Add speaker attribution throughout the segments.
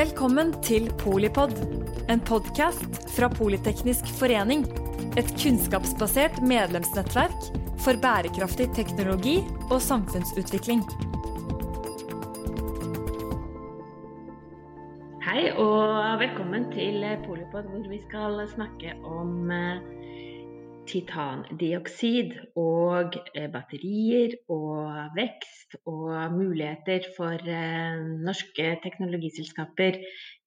Speaker 1: Velkommen til Polipod, en podkast fra Politeknisk forening. Et kunnskapsbasert medlemsnettverk for bærekraftig teknologi og samfunnsutvikling.
Speaker 2: Hei og velkommen til Polipod, hvor vi skal snakke om eh, titandioksid og eh, batterier og vekst og muligheter for eh, norske teknologiselskaper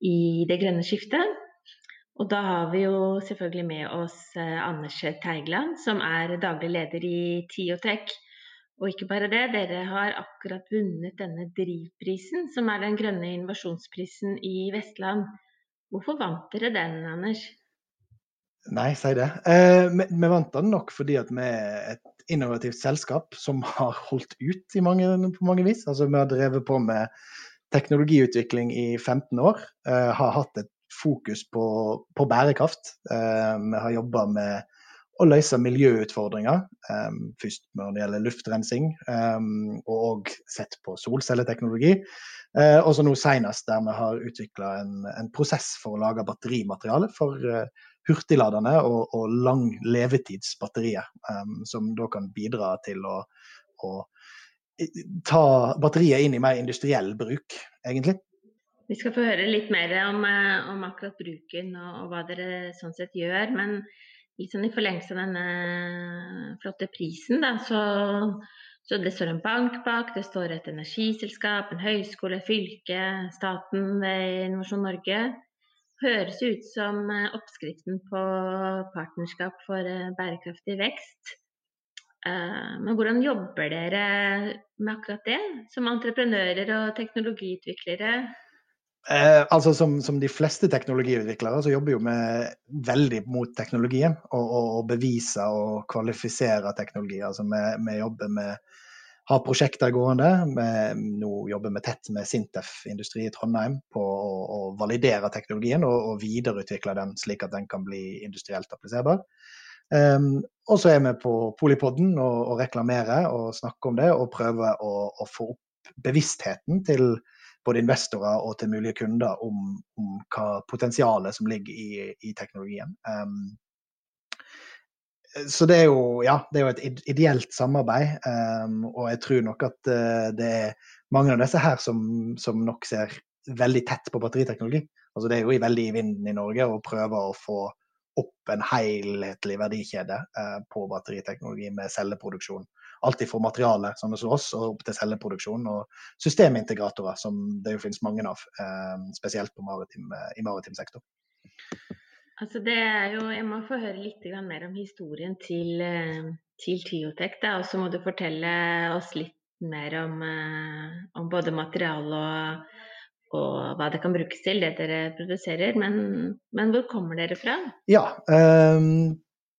Speaker 2: i det grønne skiftet. Og da har vi jo selvfølgelig med oss eh, Anders Teigland, som er daglig leder i Tiotech. Og ikke bare det, dere har akkurat vunnet denne Drivprisen, som er den grønne innovasjonsprisen i Vestland. Hvorfor vant dere den, Anders?
Speaker 3: Nei, si det. Eh, vi, vi, vant den nok fordi at vi er et innovativt selskap som har holdt ut mange, på mange vis. Altså, vi har drevet på med teknologiutvikling i 15 år. Eh, har hatt et fokus på, på bærekraft. Eh, vi har jobba med å løse miljøutfordringer. Eh, først når det gjelder luftrensing, eh, og sett på solcelleteknologi. Eh, og så nå senest der vi har utvikla en, en, prosess for å lage batterimateriale for hurtigladende og, og lang levetidsbatterier, um, som da kan bidra til å, å, ta batteriet inn i mer industriell bruk, egentlig.
Speaker 2: Vi skal få høre litt mer om, eh, om akkurat bruken og, og, hva dere sånn sett gjør. Men sånn i forlengelse av denne flotte prisen, da, så, så det står en bank bak, det står et energiselskap, en høyskole, fylke, staten ved Innovasjon Norge høres ut som eh, oppskriften på partnerskap for eh, bærekraftig vekst. Eh, men hvordan jobber dere med akkurat det, som entreprenører og teknologiutviklere?
Speaker 3: Eh, altså som, som, de fleste teknologiutviklere så jobber jo vi veldig mot teknologien. Og, og, og beviser og kvalifiserer teknologi. Altså vi, vi jobber med har prosjekter gående. Vi nå jobber vi tett med Sintef Industri i Trondheim på å, å validere teknologien og, og, videreutvikle den slik at den kan bli industrielt appliserbar. Um, og så er vi på Polipodden og, og reklamerer og snakker om det og prøver å, å, få opp bevisstheten til både investorer og til mulige kunder om, om hva potensialet som ligger i, i teknologien. Um, så det er, jo, ja, det er jo et ideelt samarbeid. Um, og jeg tror nok at uh, det er mange av disse her som, som, nok ser veldig tett på batteriteknologi. Altså det er jo veldig i vinden i Norge å prøve å få opp en helhetlig verdikjede uh, på batteriteknologi med celleproduksjon. Alt fra materiale, som hos oss, og opp til celleproduksjon og systemintegratorer, som det jo finnes mange av, uh, spesielt maritim, i maritim sektor.
Speaker 2: Altså det er jo, Jeg må få høre litt mer om historien til, eh, til Tiotech. Og så må du fortelle oss litt mer om, eh, om både materialet og, og, hva det kan brukes til, det dere produserer. Men, men hvor kommer dere fra?
Speaker 3: Ja, um,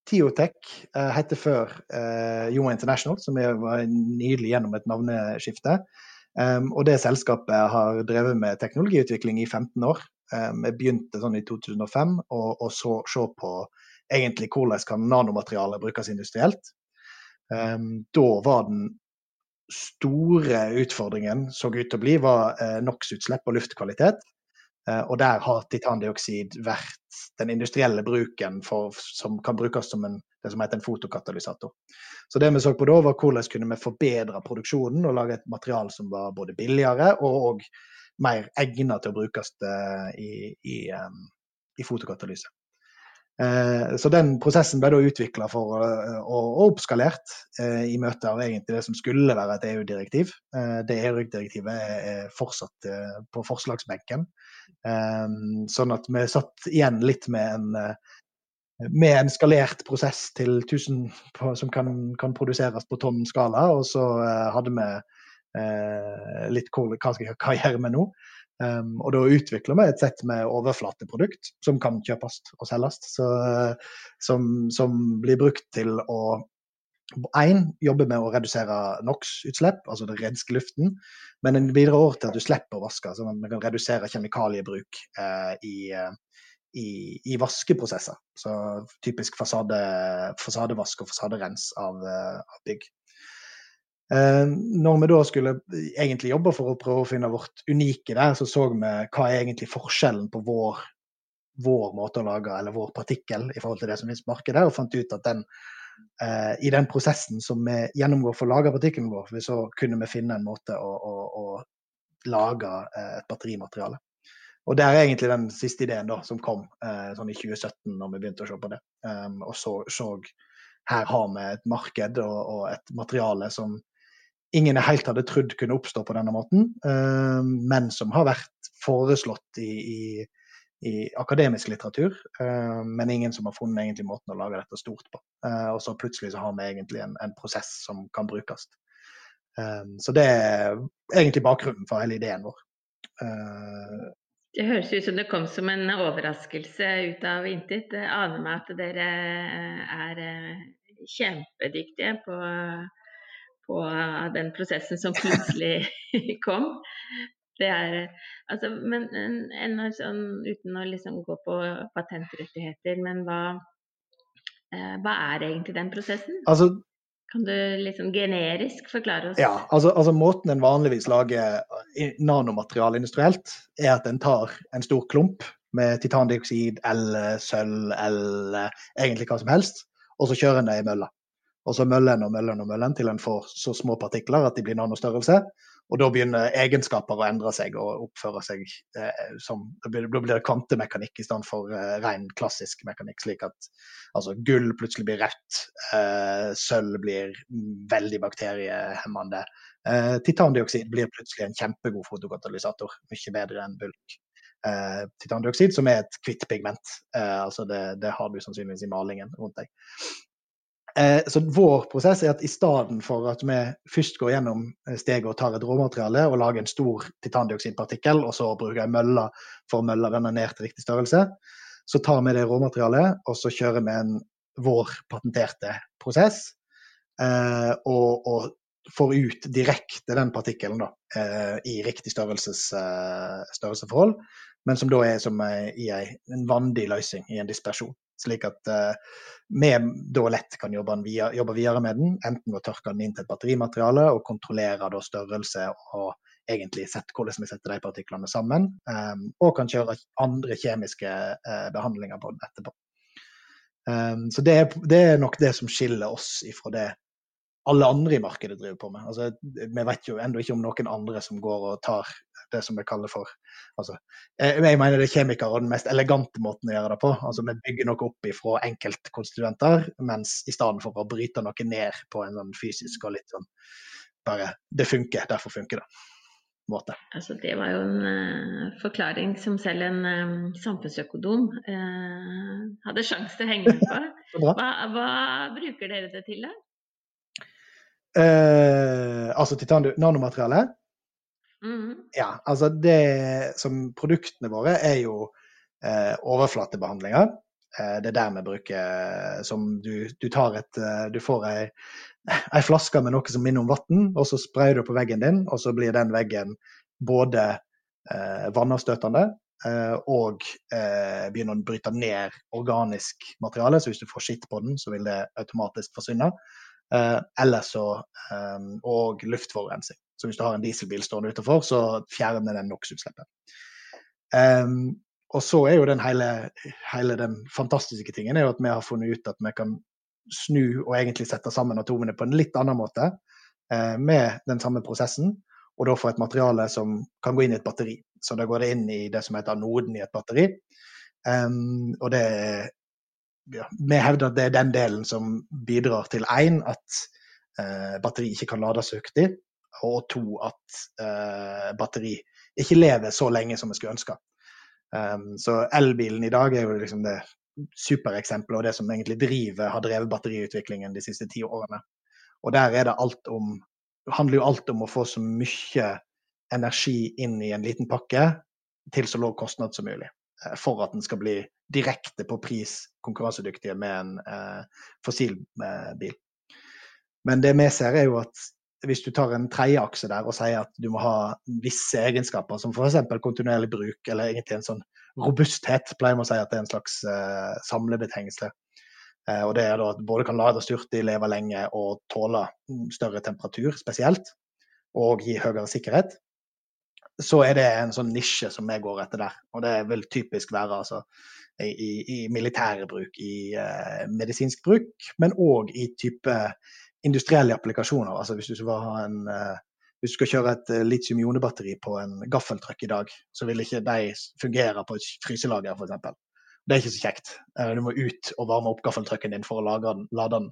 Speaker 3: Tiotech uh, heter før uh, Yo International, som var nydelig gjennom et navneskifte. Um, og det selskapet har drevet med teknologiutvikling i 15 år. Jeg begynte sånn i 2005 og, og så se på egentlig hvordan kan nanomaterialer brukes industrielt. Um, da var den store utfordringen så ut til å bli, var uh, NOx-utslipp og luftkvalitet. Og der har titandioksid vært den industrielle bruken for, som kan brukes som en, det som heter en fotokatalysator. Så det vi så på da, var hvordan kunne vi forbedre produksjonen og lage et materiale som var både billigere og, og mer egnet til å brukes eh, i, i, i fotokatalyse. Eh, så den prosessen ble da utvikla og oppskalert eh, i møte av egentlig det som skulle være et EU-direktiv. Det EU-direktivet er fortsatt på forslagsbenken. Sånn at vi satt igjen litt med en med en skalert prosess til 1000 på, som kan, kan, produseres på tonn skala. Og så hadde vi uh, litt hva, skal, hva gjør med nå? Um, og da utvikler vi et sett med overflateprodukt som kan kjøpes og selges. Uh, som, som, blir brukt til å Én, jobbe med å redusere NOx-utslipp, altså det renske luften. Men den bidrar også til at du slipper å vaske, så man kan redusere kjemikaliebruk i i, i vaskeprosesser. Så typisk fasade, fasadevask og fasaderens av, av, bygg. Eh, når vi da skulle egentlig jobbe for å prøve å finne vårt unike der, så så vi hva er egentlig forskjellen på vår, vår måte å lage, eller vår partikkel i forhold til det som finnes på markedet, og fant ut at den, eh, i den prosessen som vi gjennomgår for å lage partikkelen vår, så kunne vi finne en måte å, å, å lage eh, et batterimateriale. Og det er egentlig den siste ideen da, som kom sånn i 2017, når vi begynte å se på det. Og så, så her har vi et marked og, og, et materiale som ingen helt hadde trodd kunne oppstå på denne måten, um, men som har vært foreslått i, i, i akademisk litteratur. Um, men ingen som har funnet egentlig måten å lage dette stort på. Uh, og så plutselig så har vi egentlig en, en prosess som kan brukes. så det er egentlig bakgrunnen for hele ideen vår.
Speaker 2: Det høres ut som det kom som en overraskelse ut av intet. Jeg aner meg at dere eh, er eh, kjempedyktige på, på den prosessen som plutselig kom. Det er, altså, men en, sånn, uten å liksom gå på patentrettigheter, men hva, eh, hva er egentlig den prosessen?
Speaker 3: Altså,
Speaker 2: kan du liksom generisk forklare oss?
Speaker 3: Ja, altså, altså Måten en vanligvis lager nanomateriale industrielt, er at en tar en stor klump med titandioksid eller sølv eller egentlig hva som helst, og så kjører en det i mølla. Og så møller en og møller en og møller en til en får så små partikler at de blir nanostørrelse. Og da begynner egenskaper å endre seg og oppføre seg eh, som Da blir, det kvantemekanikk i stedet for eh, ren klassisk mekanikk. Slik at altså, gull plutselig blir rødt, eh, sølv blir veldig bakteriehemmende. Eh, titandioksid blir plutselig en kjempegod fotokatalysator. Mye bedre enn bulk. Eh, titandioksid, som er et hvitt pigment. Eh, altså det, det, har du sannsynligvis i malingen rundt deg. Eh, så vår prosess er at i stedet for at vi først går gjennom eh, steget og tar et råmateriale og lager en stor titandioksidpartikkel, og så bruker jeg mølla for å mølle denne ned til riktig størrelse, så tar vi det råmaterialet og så kjører vi en vår patenterte prosess. Eh, og, og, får ut direkte den partikkelen da, i riktig størrelseforhold, men som da er som i en vandig løsning, i en dispersjon. Slik at uh, vi da lett kan jobbe, via, jobbe, videre med den, enten ved å tørke den inn til et batterimateriale og kontrollere da størrelse og egentlig sette hvordan vi setter de partiklene sammen. Um, og kan kjøre andre kjemiske uh, behandlinger på den etterpå. Um, så det er, det er, nok det som skiller oss ifra det alle andre i markedet driver på med. Altså, vi vet jo ennå ikke om noen andre som går og tar det som vi kaller for altså, jeg, mener det er kjemikere den mest elegante måten å gjøre det på. Altså, vi bygger noe opp ifra enkeltkonstituenter, mens i stedet for å bryte noe ned på en sånn fysisk og litt sånn bare Det funker, derfor funker det. Måte.
Speaker 2: Altså, det var jo en uh, forklaring som selv en um, samfunnsøkonom uh, hadde sjanse til å henge med på. Hva, hva, bruker dere det til, da?
Speaker 3: Uh, altså titan nanomateriale?
Speaker 2: Mm.
Speaker 3: Ja, altså det som produktene våre er jo eh, overflatebehandlinger. Eh, det er der vi bruker som du, du tar et Du får ei, ei, flaske med noe som minner om vann, og så sprayer du på veggen din, og så blir den veggen både vannavstøtende og begynner å bryte ned organisk materiale. Så hvis du får skitt på den, så vil det automatisk forsvinne. Eh, eller så og luftforurensning. Så hvis du har en dieselbil stående utenfor, så fjerner den NOx-utslippet. Um, og så er jo den hele, hele, den fantastiske tingen er jo at vi har funnet ut at vi kan snu og egentlig sette sammen atomene på en litt annen måte uh, med den samme prosessen, og da få et materiale som kan gå inn i et batteri. Så da går det inn i det som heter anoden i et batteri. Um, og det ja, vi hevder at det er den delen som bidrar til én, at uh, batteri ikke kan lades hurtig, og to, at eh, batteri ikke lever så lenge som vi skulle ønske. Um, så elbilen i dag er jo liksom det supereksempelet og det som egentlig driver, har drevet batteriutviklingen de siste ti årene. Og der er det alt om handler jo alt om å få så mye energi inn i en liten pakke til så lav kostnad som mulig. Eh, for at den skal bli direkte på pris konkurransedyktig med en eh, fossilbil. Men det vi ser, er jo at hvis du tar en tredjeakse der og sier at du må ha visse egenskaper, som f.eks. kontinuerlig bruk, eller egentlig en sånn robusthet, pleier man å si at det er en slags uh, samlebetegnelse. og det er da at både kan lades hurtig, leve lenge og tåle større temperatur spesielt, og gi høyere sikkerhet, så er det en sånn nisje som vi går etter der. Og det vil typisk være altså, i, i militære bruk, i uh, medisinsk bruk, men òg i type industrielle applikasjoner. Altså hvis du skal, en, uh, hvis du skal kjøre et uh, litium-ionebatteri på en gaffeltruck i dag, så vil ikke de fungere på et fryselager, f.eks. Det er ikke så kjekt. Du må ut og varme opp gaffeltrucken din for å lade den.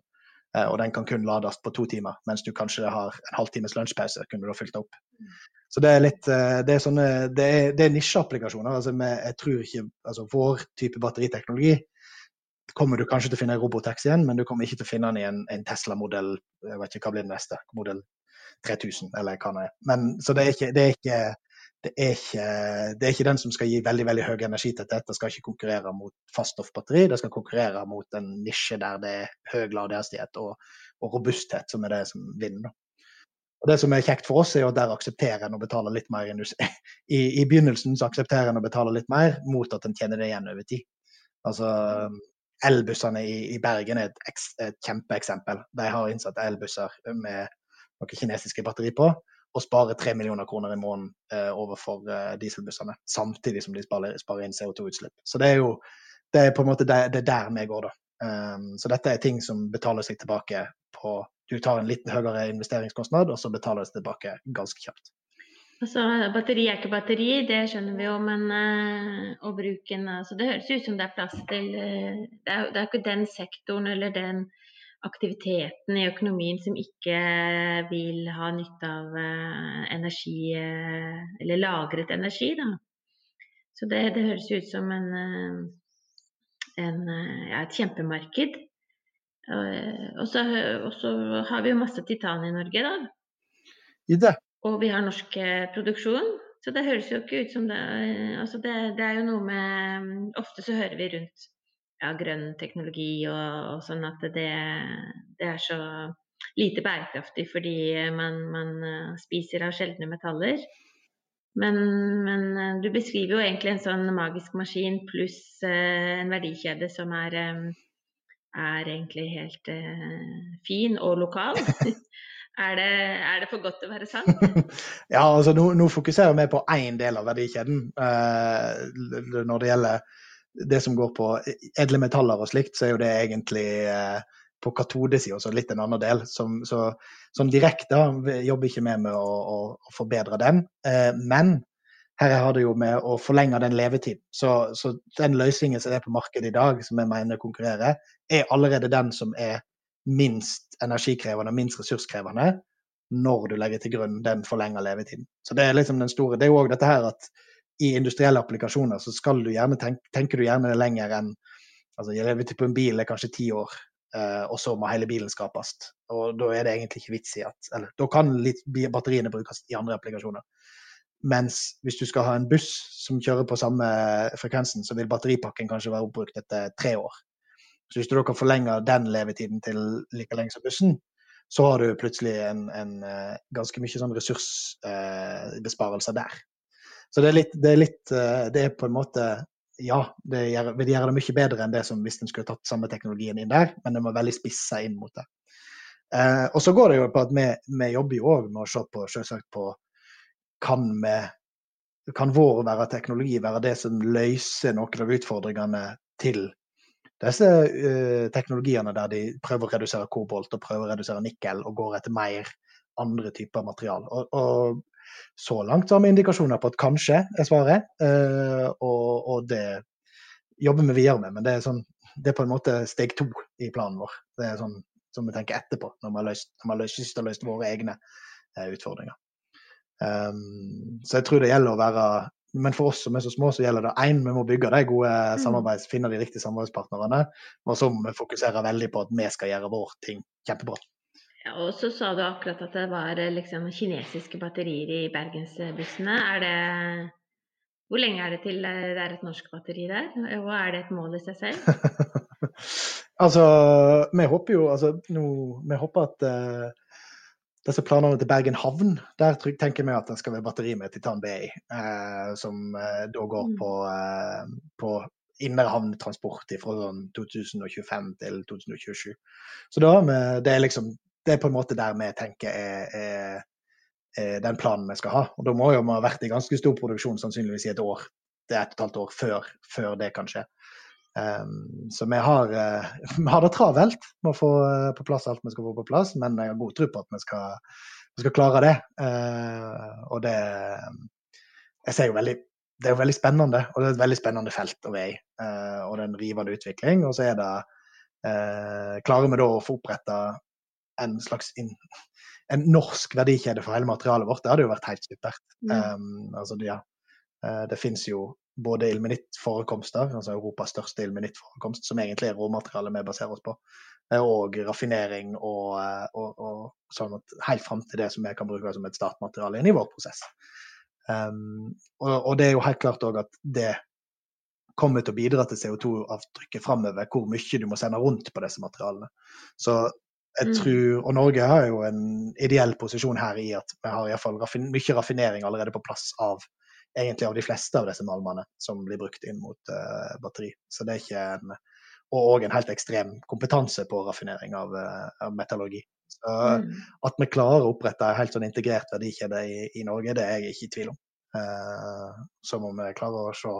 Speaker 3: Og den kan kun lades på to timer, mens du kanskje har en halvtimes lunsjpause. kunne du da fylt opp. Så det er litt eh, Det er, er, er nisjeapplikasjoner. Altså jeg tror ikke altså Vår type batteriteknologi kommer du kanskje til å finne en robotaxi igjen, men du kommer ikke til å finne den i en, en Tesla-modell jeg vet ikke hva blir den neste, modell 3000 eller hva det er. Men, så det er ikke, det er ikke det er, ikke, det er ikke den som skal gi veldig veldig høy energitetthet. Det skal ikke konkurrere mot faststoffbatteri, det skal konkurrere mot en nisje der det er høy ladehastighet og, og robusthet som er det som vinner. Og Det som er kjekt for oss, er jo at der aksepterer en å betale litt mer. I, I, begynnelsen så aksepterer en å betale litt mer mot at en tjener det igjen over tid. Altså, Elbussene i, i Bergen er et, et, kjempeeksempel. De har innsatt elbusser med noen kinesiske batteri på, og sparer 3 millioner kroner i måneden eh, overfor eh, dieselbussene. Samtidig som de sparer, sparer inn CO2-utslipp. Så det er jo det er på en måte det, det er der vi går, da. Um, så dette er ting som betaler seg tilbake på du tar en litt høyere investeringskostnad, og så betaler det seg tilbake ganske kjapt.
Speaker 2: Altså, batteri er ikke batteri, det skjønner vi jo, men uh, og bruken altså, Det høres ut som det er plass til uh, det, er, det er ikke den sektoren eller den aktiviteten i økonomien som ikke vil ha nytte av uh, energi, eller lagret energi. Da. Så det, det høres ut som en, en, ja, et kjempemarked. Og så, har vi jo masse titan i Norge, da.
Speaker 3: I det.
Speaker 2: Og vi har norsk eh, produksjon. Så det høres jo ikke ut som det eh, Altså det, det er jo noe med Ofte så hører vi rundt ja, grønn teknologi og, og sånn at det, det, er så lite bærekraftig fordi man, man spiser av sjeldne metaller. Men, men, du beskriver jo egentlig en sånn magisk maskin pluss en verdikjede som er er egentlig helt eh, fin og lokal. er, det, er, det, for godt til å være sant?
Speaker 3: ja, altså nå, nå fokuserer vi på én del av verdikjeden. Uh, når det gjelder det som går på edle metaller og slikt, så er jo det egentlig uh, på katodesida også litt en annen del. Som, så, som direkte jobber ikke vi med å, å, å forbedre den. men her har det jo med å forlenge den levetiden. Så, så, den løsningen som er på markedet i dag, som jeg mener konkurrerer, er allerede den som er minst energikrevende, minst ressurskrevende, når du legger til grunn den forlenga levetiden. Så det er liksom den store. Det er jo òg dette her at i industrielle applikasjoner så skal du gjerne tenke, tenker du gjerne lenger enn altså Levetid på en bil er kanskje ti år, eh, og så må hele bilen skapes. Og da er det egentlig ikke vits i at Eller da kan litt, batteriene brukes i andre applikasjoner. Mens hvis du skal ha en buss som kjører på samme frekvensen, så vil batteripakken kanskje være oppbrukt etter tre år. Så hvis du kan forlenge den levetiden til like lenge som bussen, så har du plutselig en, en uh, ganske mye sånn ressursbesparelser uh, der. Så det er litt, det er, litt, uh, det er på en måte Ja, det gjør, vil gjøre det mye bedre enn det som hvis en skulle tatt samme teknologien inn der, men det må veldig spisse inn mot det. og så går det jo på at vi, vi jobber jo òg med å se på, selvsagt på kan, vi kan vår være teknologi være det som løser noen av utfordringene til disse uh, teknologiene der de prøver å redusere kobolt og prøver å redusere nikkel og går etter mer andre typer material. Og, og så langt har vi indikasjoner på at kanskje er svaret, uh, og, og, det jobber vi videre med. Men det er, sånn, det er, på en måte steg to i planen vår. Det er sånn som vi tenker etterpå, når vi har løst, når vi har løst våre egne uh, utfordringer. Um, så jeg tror det gjelder å være Men for oss som er så små, så gjelder det én, vi må bygge de gode mm. samarbeids, finne de riktige samarbeidspartnerne. Og så må vi fokusere veldig på at vi skal gjøre vår ting kjempebra.
Speaker 2: Ja, og så sa du akkurat at det var eh, liksom, kinesiske batterier i bergensbussene. Er det Hvor lenge er det til eh, det er et norsk batteri der? Og er det et mål i seg selv?
Speaker 3: altså, vi håper jo altså, nå, Vi håper at uh, disse planene til Bergen havn, der tenker vi at det skal være batteri med Titan BI, eh, som eh, da går mm. på, eh, på, innerhavntransport fra sånn 2025 til 2027. Så da det er liksom det er på en måte der vi tenker er, er, er den planen vi skal ha. Og da må jo vi ha vært i ganske stor produksjon sannsynligvis i et år. Det er et og et halvt år før, før det kan skje. Um, så vi har, uh, vi har, det travelt med å få uh, på plass alt vi skal få på plass, men jeg har god tro på at vi skal, vi skal klare det. Uh, og det Jeg ser jo veldig det er jo veldig spennende, og det er et veldig spennende felt å være i. og det er en rivende utvikling. Og så er det Klarer vi da å få oppretta en slags in, en norsk verdikjede for hele materialet vårt, det hadde jo vært helt supert. Mm. Um, altså, ja, det finnes jo både ilmenittforekomster, altså Europas største ilmenittforekomst, som egentlig er råmaterialet vi baserer oss på, eh, og raffinering og, eh, og, og sånn at helt fram til det som vi kan bruke som et startmateriale inn i vår prosess. Um, og, og, det er jo helt klart òg at det kommer til å bidra til CO2-avtrykket framover, hvor mye du må sende rundt på disse materialene. Så jeg mm. tror, Og Norge har jo en ideell posisjon her i at vi har i fall raffin, mye raffinering allerede på plass av egentlig av de fleste av disse malmene som blir brukt inn mot uh, batteri. Så det er ikke en, Og en helt ekstrem kompetanse på raffinering av, uh, av metallurgi. Så mm. At vi klarer å opprette en helt sånn integrert verdikjede i, i, Norge, det er jeg ikke i tvil om. Uh, så må vi klare å se.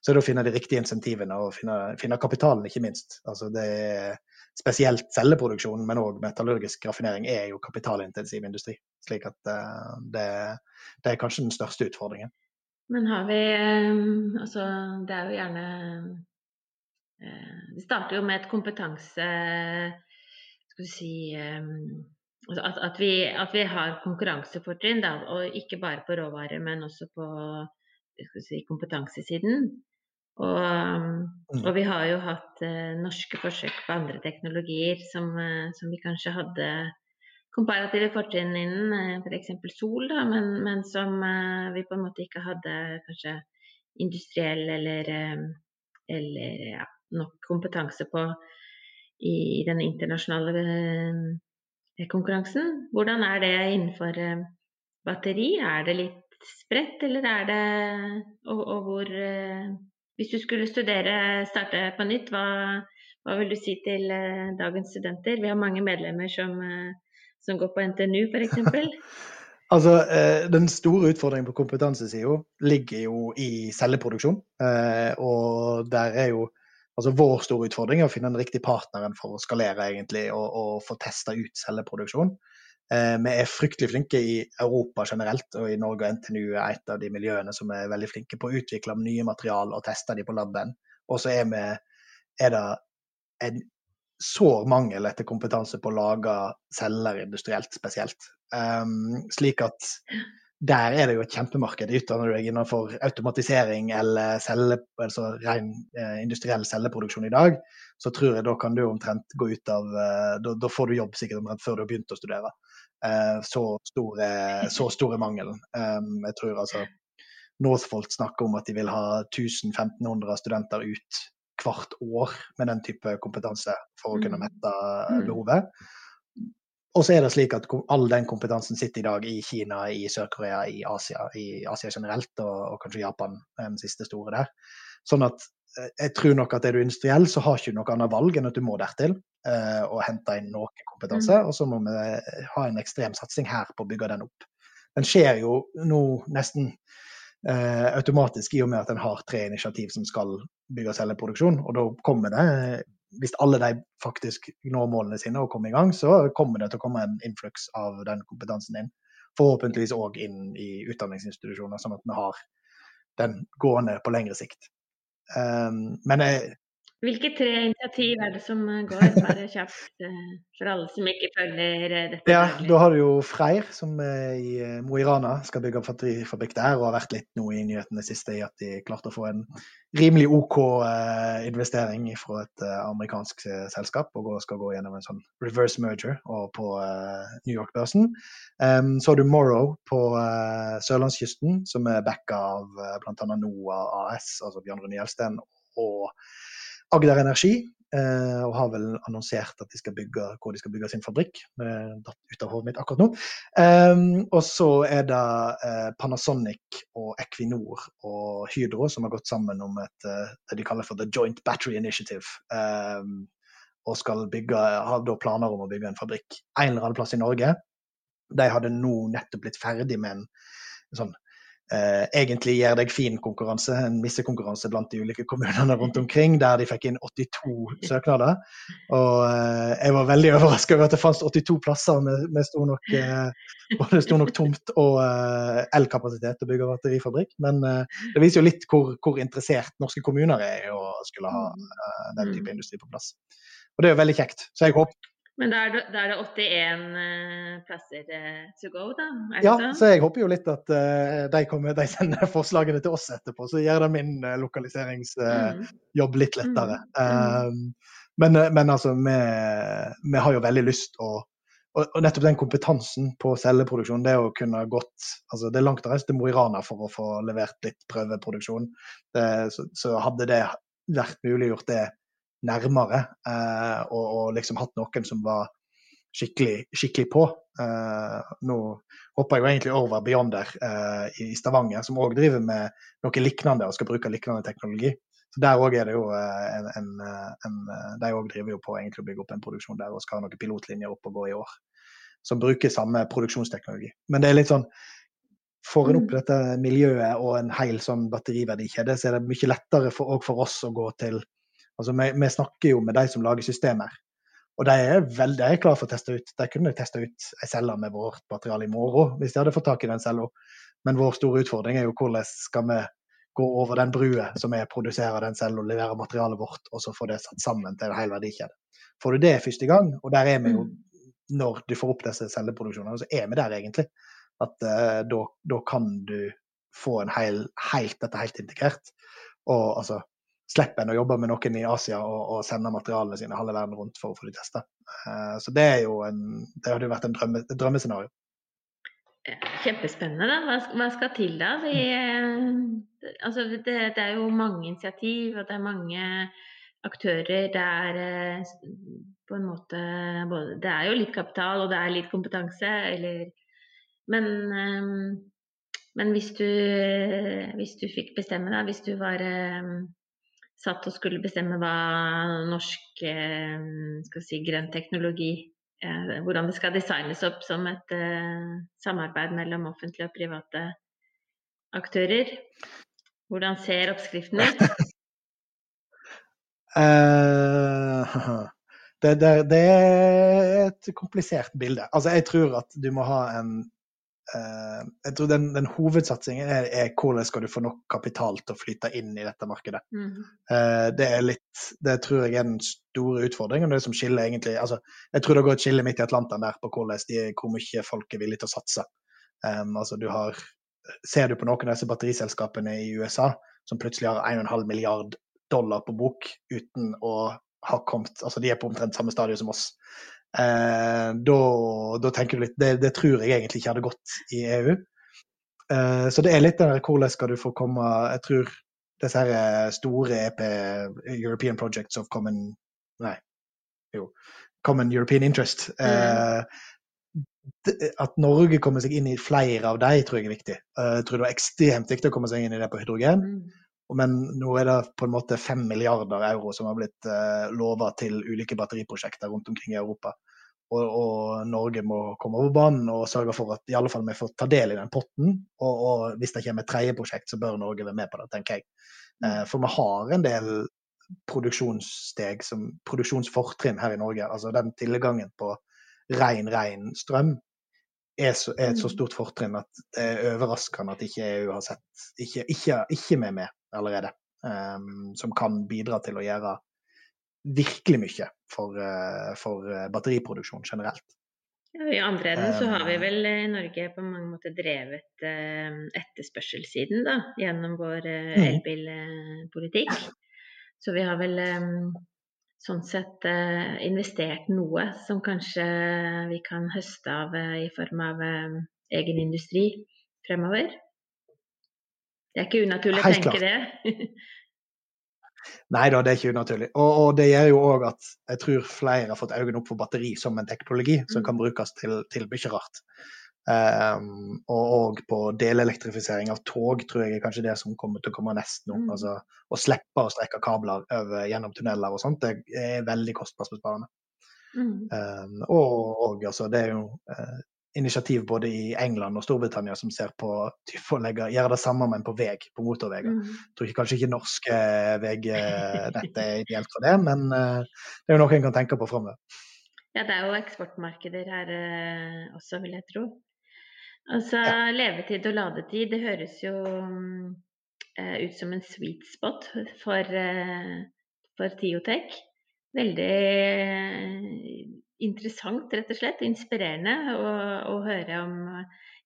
Speaker 3: Så er det å finne de riktige insentivene og finne, finne kapitalen, ikke minst. Altså det er spesielt celleproduksjon, men òg metallurgisk raffinering er jo kapitalintensiv industri. Slik at det, det, er kanskje den største utfordringen.
Speaker 2: Men har vi eh, Altså, det er jo gjerne eh, Det starter jo med et kompetanse Skal vi si eh, altså at, at, vi, at, vi, har konkurransefortrinn, og ikke bare på råvarer, men også på si, kompetansesiden. Og, mm. og, vi har jo hatt norske forsøk på andre teknologier som, som vi kanskje hadde komparative fortrinn innen f.eks. For sol, da, men, men, som uh, vi på en måte ikke hadde kanskje industriell eller, eller ja, nok kompetanse på i, den internasjonale konkurransen. Hvordan er det innenfor batteri? Er det litt spredt, eller er det Og, og hvor Hvis du skulle studere, starte på nytt, hva, hva vil du si til dagens studenter? Vi har mange medlemmer som som går på NTNU f.eks.?
Speaker 3: altså, eh, Den store utfordringen på kompetansesida ligger jo i celleproduksjon. Eh, og der er jo altså Vår store utfordring er å finne den riktige partneren for å skalere egentlig, og, og få testa ut celleproduksjon. Eh, vi er fryktelig flinke i Europa generelt, og i Norge og NTNU er et av de miljøene som er veldig flinke på å utvikle nye material og teste dem på laben. Og så er, er det en sår mangel etter kompetanse på å lage celler industrielt spesielt. Um, slik at der er det jo et kjempemarked. Utdanner du deg innenfor automatisering eller celle, altså ren eh, industriell celleproduksjon i dag, så tror jeg da kan du omtrent gå ut av eh, da, da, får du jobb sikkert omtrent før du har begynt å studere. Eh, så, stor er, så mangelen. Um, jeg tror altså Northvolt snakker om at de vil ha 1000-1500 studenter ut hvert år med den type kompetanse for å kunne mm. mette mm. behovet. Og så er det slik at all den kompetansen sitter i dag i Kina, i Sør-Korea, i Asia, i Asia generelt, og, og, kanskje Japan den siste store der. Sånn at eh, jeg tror nok at er du industriell, så har ikke du noe annet valg enn at du må dertil uh, og hente inn noe kompetanse. Mm. Og så må vi ha en ekstrem satsing her på å bygge den opp. Den skjer jo nå nesten uh, automatisk i og med at en har tre initiativ som skal bygge og selge produksjon. Og da kommer det, hvis alle de faktisk når målene sine og kommer i gang, så kommer det til å komme en influks av den kompetansen din. Forhåpentligvis òg inn i utdanningsinstitusjoner, sånn at vi har den gående på lengre sikt. Um, men jeg,
Speaker 2: hvilke tre initiativ er det som eh, går, bare kjapt, eh, for alle som ikke følger eh, dette?
Speaker 3: Ja, Da har du jo Freyr, som i Mo i Rana skal bygge batterifabrikk der, og har vært litt nå i nyhetene siste i at de klarte å få en rimelig OK investering fra et amerikansk selskap, og skal gå gjennom en sånn reverse merger på New York-børsen. Så har du Morrow på sørlandskysten, som er backa av bl.a. NOAH AS, altså Bjørn Rune Gjelsten, og Agder Energi, eh, og har vel annonsert at de skal bygge, hvor de skal bygge sin fabrikk. Datt ut av hodet mitt akkurat nå. Um, og så er det eh, Panasonic og Equinor og Hydro som har gått sammen om et, uh, det de kaller for The Joint Battery Initiative. Um, og skal bygge, har da planer om å bygge en fabrikk en eller annen plass i Norge. De hadde nå nettopp blitt ferdig med en sånn eh, egentlig gjør deg fin-konkurranse, en missekonkurranse blant de ulike kommunene rundt omkring, der de fikk inn 82 søknader. Og eh, jeg var veldig overraska over at det fantes 82 plasser med, med stor nok, eh, både stor nok tomt og eh, elkapasitet til å bygge batterifabrikk. Men eh, det viser jo litt hvor, hvor, interessert norske kommuner er i å skulle ha eh, den type industri på plass. Og det er jo veldig kjekt. Så jeg håper
Speaker 2: men da er, det, da er det 81 uh, eh, plasser uh, to go, da?
Speaker 3: ja, så? så jeg håper jo litt at uh, de, kommer, de, sender forslagene til oss etterpå, så gjør det min lokaliseringsjobb mm. litt lettere. Mm. Um, men, men, altså, vi, vi, har jo veldig lyst å og, nettopp den kompetansen på celleproduksjon, det å kunne gått altså Det er langt å reise til Mo i Rana for å få levert litt prøveproduksjon. Det, så, så hadde det vært mulig gjort det nærmere, eh, og, og, liksom hatt noen som var skikkelig, skikkelig på. Eh, nå hopper jeg jo egentlig over Beyonder eh, i Stavanger, som òg driver med noe lignende og skal bruke lignende teknologi. Så Der òg er det jo en, en, en De òg driver jo på egentlig å bygge opp en produksjon der og skal ha noen pilotlinjer opp og gå i år. Som bruker samme produksjonsteknologi. Men det er litt sånn Får en opp mm. dette miljøet og en hel sånn batteriverdikjede, så er det mye lettere for, for oss å gå til Altså, vi, vi, snakker jo med de som lager systemer, og de er veldig er klare for å teste ut. De kunne testa ut ei celle med vårt materiale i morgen hvis de hadde fått tak i den cella. Men vår store utfordring er jo hvordan skal vi gå over den brua som er produserer den cella, levere materialet vårt, og så få det satt sammen til en hel verdikjede. Får du det første gang, og der er vi jo når du får opp disse celleproduksjonene, så er vi der egentlig. At uh, da kan du få en hel, helt, dette helt integrert. Og altså slipper en å jobbe med noen i Asia og, og sende materialene sine halve verden rundt for å få de testa. Uh, så det er jo en, det hadde jo vært en drømme, drømmescenario.
Speaker 2: Kjempespennende. da. Hva skal til da? Vi, eh, altså det, det, er jo mange initiativ, og det er mange aktører. Det er eh, på en måte både, Det er jo litt kapital, og det er litt kompetanse, eller Men, men hvis, du, hvis du fikk bestemme, da, hvis du var satt og skulle bestemme hva norsk eh, skal si, grønn teknologi eh, Hvordan det skal designes opp som et eh, samarbeid mellom offentlige og private aktører. Hvordan ser oppskriften ut?
Speaker 3: det, det, det, er et komplisert bilde. Altså, jeg tror at du må ha en jeg tror den, den hovedsatsingen er, er, hvordan skal du få nok kapital til å flyte inn i dette markedet. Mm. Uh, det er litt, det tror jeg er den store utfordringen. Det som skiller egentlig, altså, jeg tror det går et skille midt i Atlanteren der på de, hvor mye folk er villige til å satse. Um, altså, du har, ser du på noen av disse batteriselskapene i USA som plutselig har 1,5 milliard dollar på bok uten å ha kommet altså De er på omtrent samme stadium som oss. Eh, da, tenker du litt det, det, tror jeg egentlig ikke hadde gått i EU. Eh, så det er litt den der hvordan skal du få komme Jeg tror disse her store EP, European Projects of Common Nei, jo. Common European Interest. Eh, at Norge kommer seg inn i flere av dem, tror jeg er viktig. Eh, jeg tror det var ekstremt viktig å komme seg inn i det på hydrogen. Mm. Men nå er det på en måte fem milliarder euro som har blitt eh, lova til ulike batteriprosjekter rundt omkring i Europa. Og, og, Norge må komme over banen og sørge for at i alle fall vi får ta del i den potten. Og, og hvis det kommer et tredje prosjekt, så bør Norge være med på det, tenker jeg. Eh, for vi har en del produksjonssteg, som produksjonsfortrinn her i Norge. Altså den tilgangen på ren, ren strøm er, så, er, et så mm. stort fortrinn at det er overraskende at ikke EU har sett ikke, ikke, ikke med med allerede. Um, som kan bidra til å gjøre virkelig mye for, uh, for uh, batteriproduksjon generelt.
Speaker 2: Ja, I andre enden så har vi ehm. vel i Norge på mange måter drevet uh, etterspørselssiden da, gjennom vår uh, elbilpolitikk. Så vi har vel sånn sett investert noe som kanskje vi kan høste av i form av egen industri fremover. Det er ikke unaturlig å tenke det.
Speaker 3: Nei da, det er ikke unaturlig. Og, og det gjør jo òg at jeg tror flere har fått øynene opp for batteri som en teknologi som kan brukes til, til mye rart. Um, og, og på delelektrifisering av tog tror jeg er kanskje det som kommer til å komme nest nå. Mm. Altså, å slippe å strekke kabler over, gjennom tunneler og sånt, det er veldig kostnadsbesparende. Mm. Um, og, og altså, det er jo uh, initiativ både i England og Storbritannia som ser på å gjøre det samme, men på vei, på motorveier. Mm. Tror kanskje ikke norske veinett er ideelt for det, men uh, det er jo noe en kan tenke på framover.
Speaker 2: Ja, det er jo eksportmarkeder her uh, også, vil jeg tro. Altså, ja. levetid og ladetid, det høres jo uh, ut som en sweet spot for, for Tiotech. Veldig interessant, rett og slett. Inspirerende å, å høre om,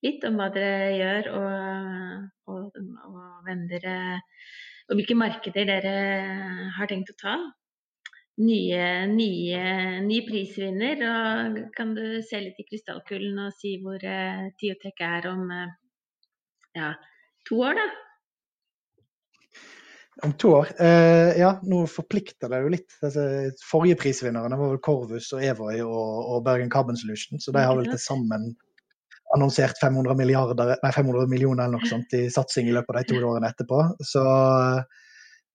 Speaker 2: litt om hva dere gjør, og, og, og, dere Og hvilke markeder dere har tenkt å ta. Nye, nye, ny prisvinner. Og kan du se litt i krystallkulen og si hvor uh, Tiotech er om uh, ja, to år, da?
Speaker 3: Om to år. Eh, ja, nå forplikter det jo litt. Altså, forrige prisvinnerne var vel Corvus og Evoy og, og Bergen Carbon Solution, så de har vel til sammen annonsert 500, nei, 500 millioner eller noe sånt i satsing i løpet av de to årene etterpå. Så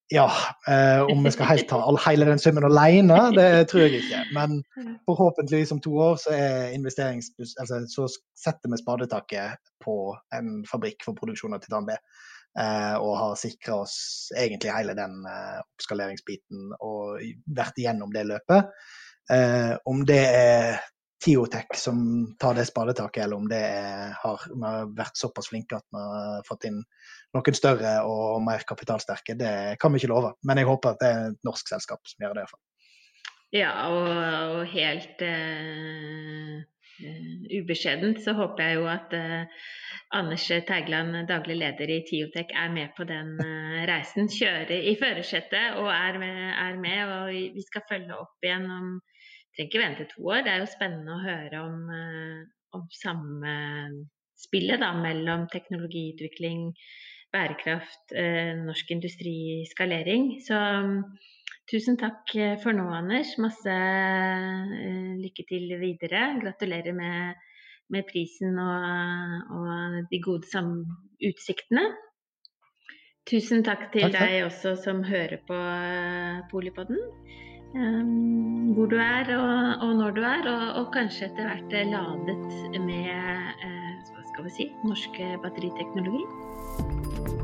Speaker 3: ja, eh, om vi skal helt ta all, hele den summen alene, det tror jeg ikke. Men forhåpentligvis om to år så altså, så setter vi spadetaket på en fabrikk for produksjon av titan B. Eh, og har sikra oss egentlig hele den eh, oppskaleringsbiten og vært igjennom det løpet. Eh, om det er Tiotech som tar det spadetaket, eller om det er, har, vi har vært såpass flinke at vi har fått inn noen større og mer kapitalsterke, det kan vi ikke love. Men jeg håper at det er et norsk selskap som gjør det.
Speaker 2: Ja, og, og helt eh, ubeskjedent så håper jeg jo at eh, Anders Teigland, daglig leder i Tiotek, er med på den uh, reisen. Kjører i førersetet og er med, er med, Og vi skal følge opp igjen om Trenger ikke vente to år. Det er jo spennende å høre om, om da, mellom teknologiutvikling, bærekraft, uh, norsk industriskalering. Så um, tusen takk for nå, Anders. Masse lykke til videre. Gratulerer med med prisen og, og de gode utsiktene. Tusen takk til takk, takk. deg også som hører på Polipodden. Um, hvor du er og, og, når du er, og, og kanskje etter hvert ladet med uh, hva skal vi si, norsk batteriteknologi.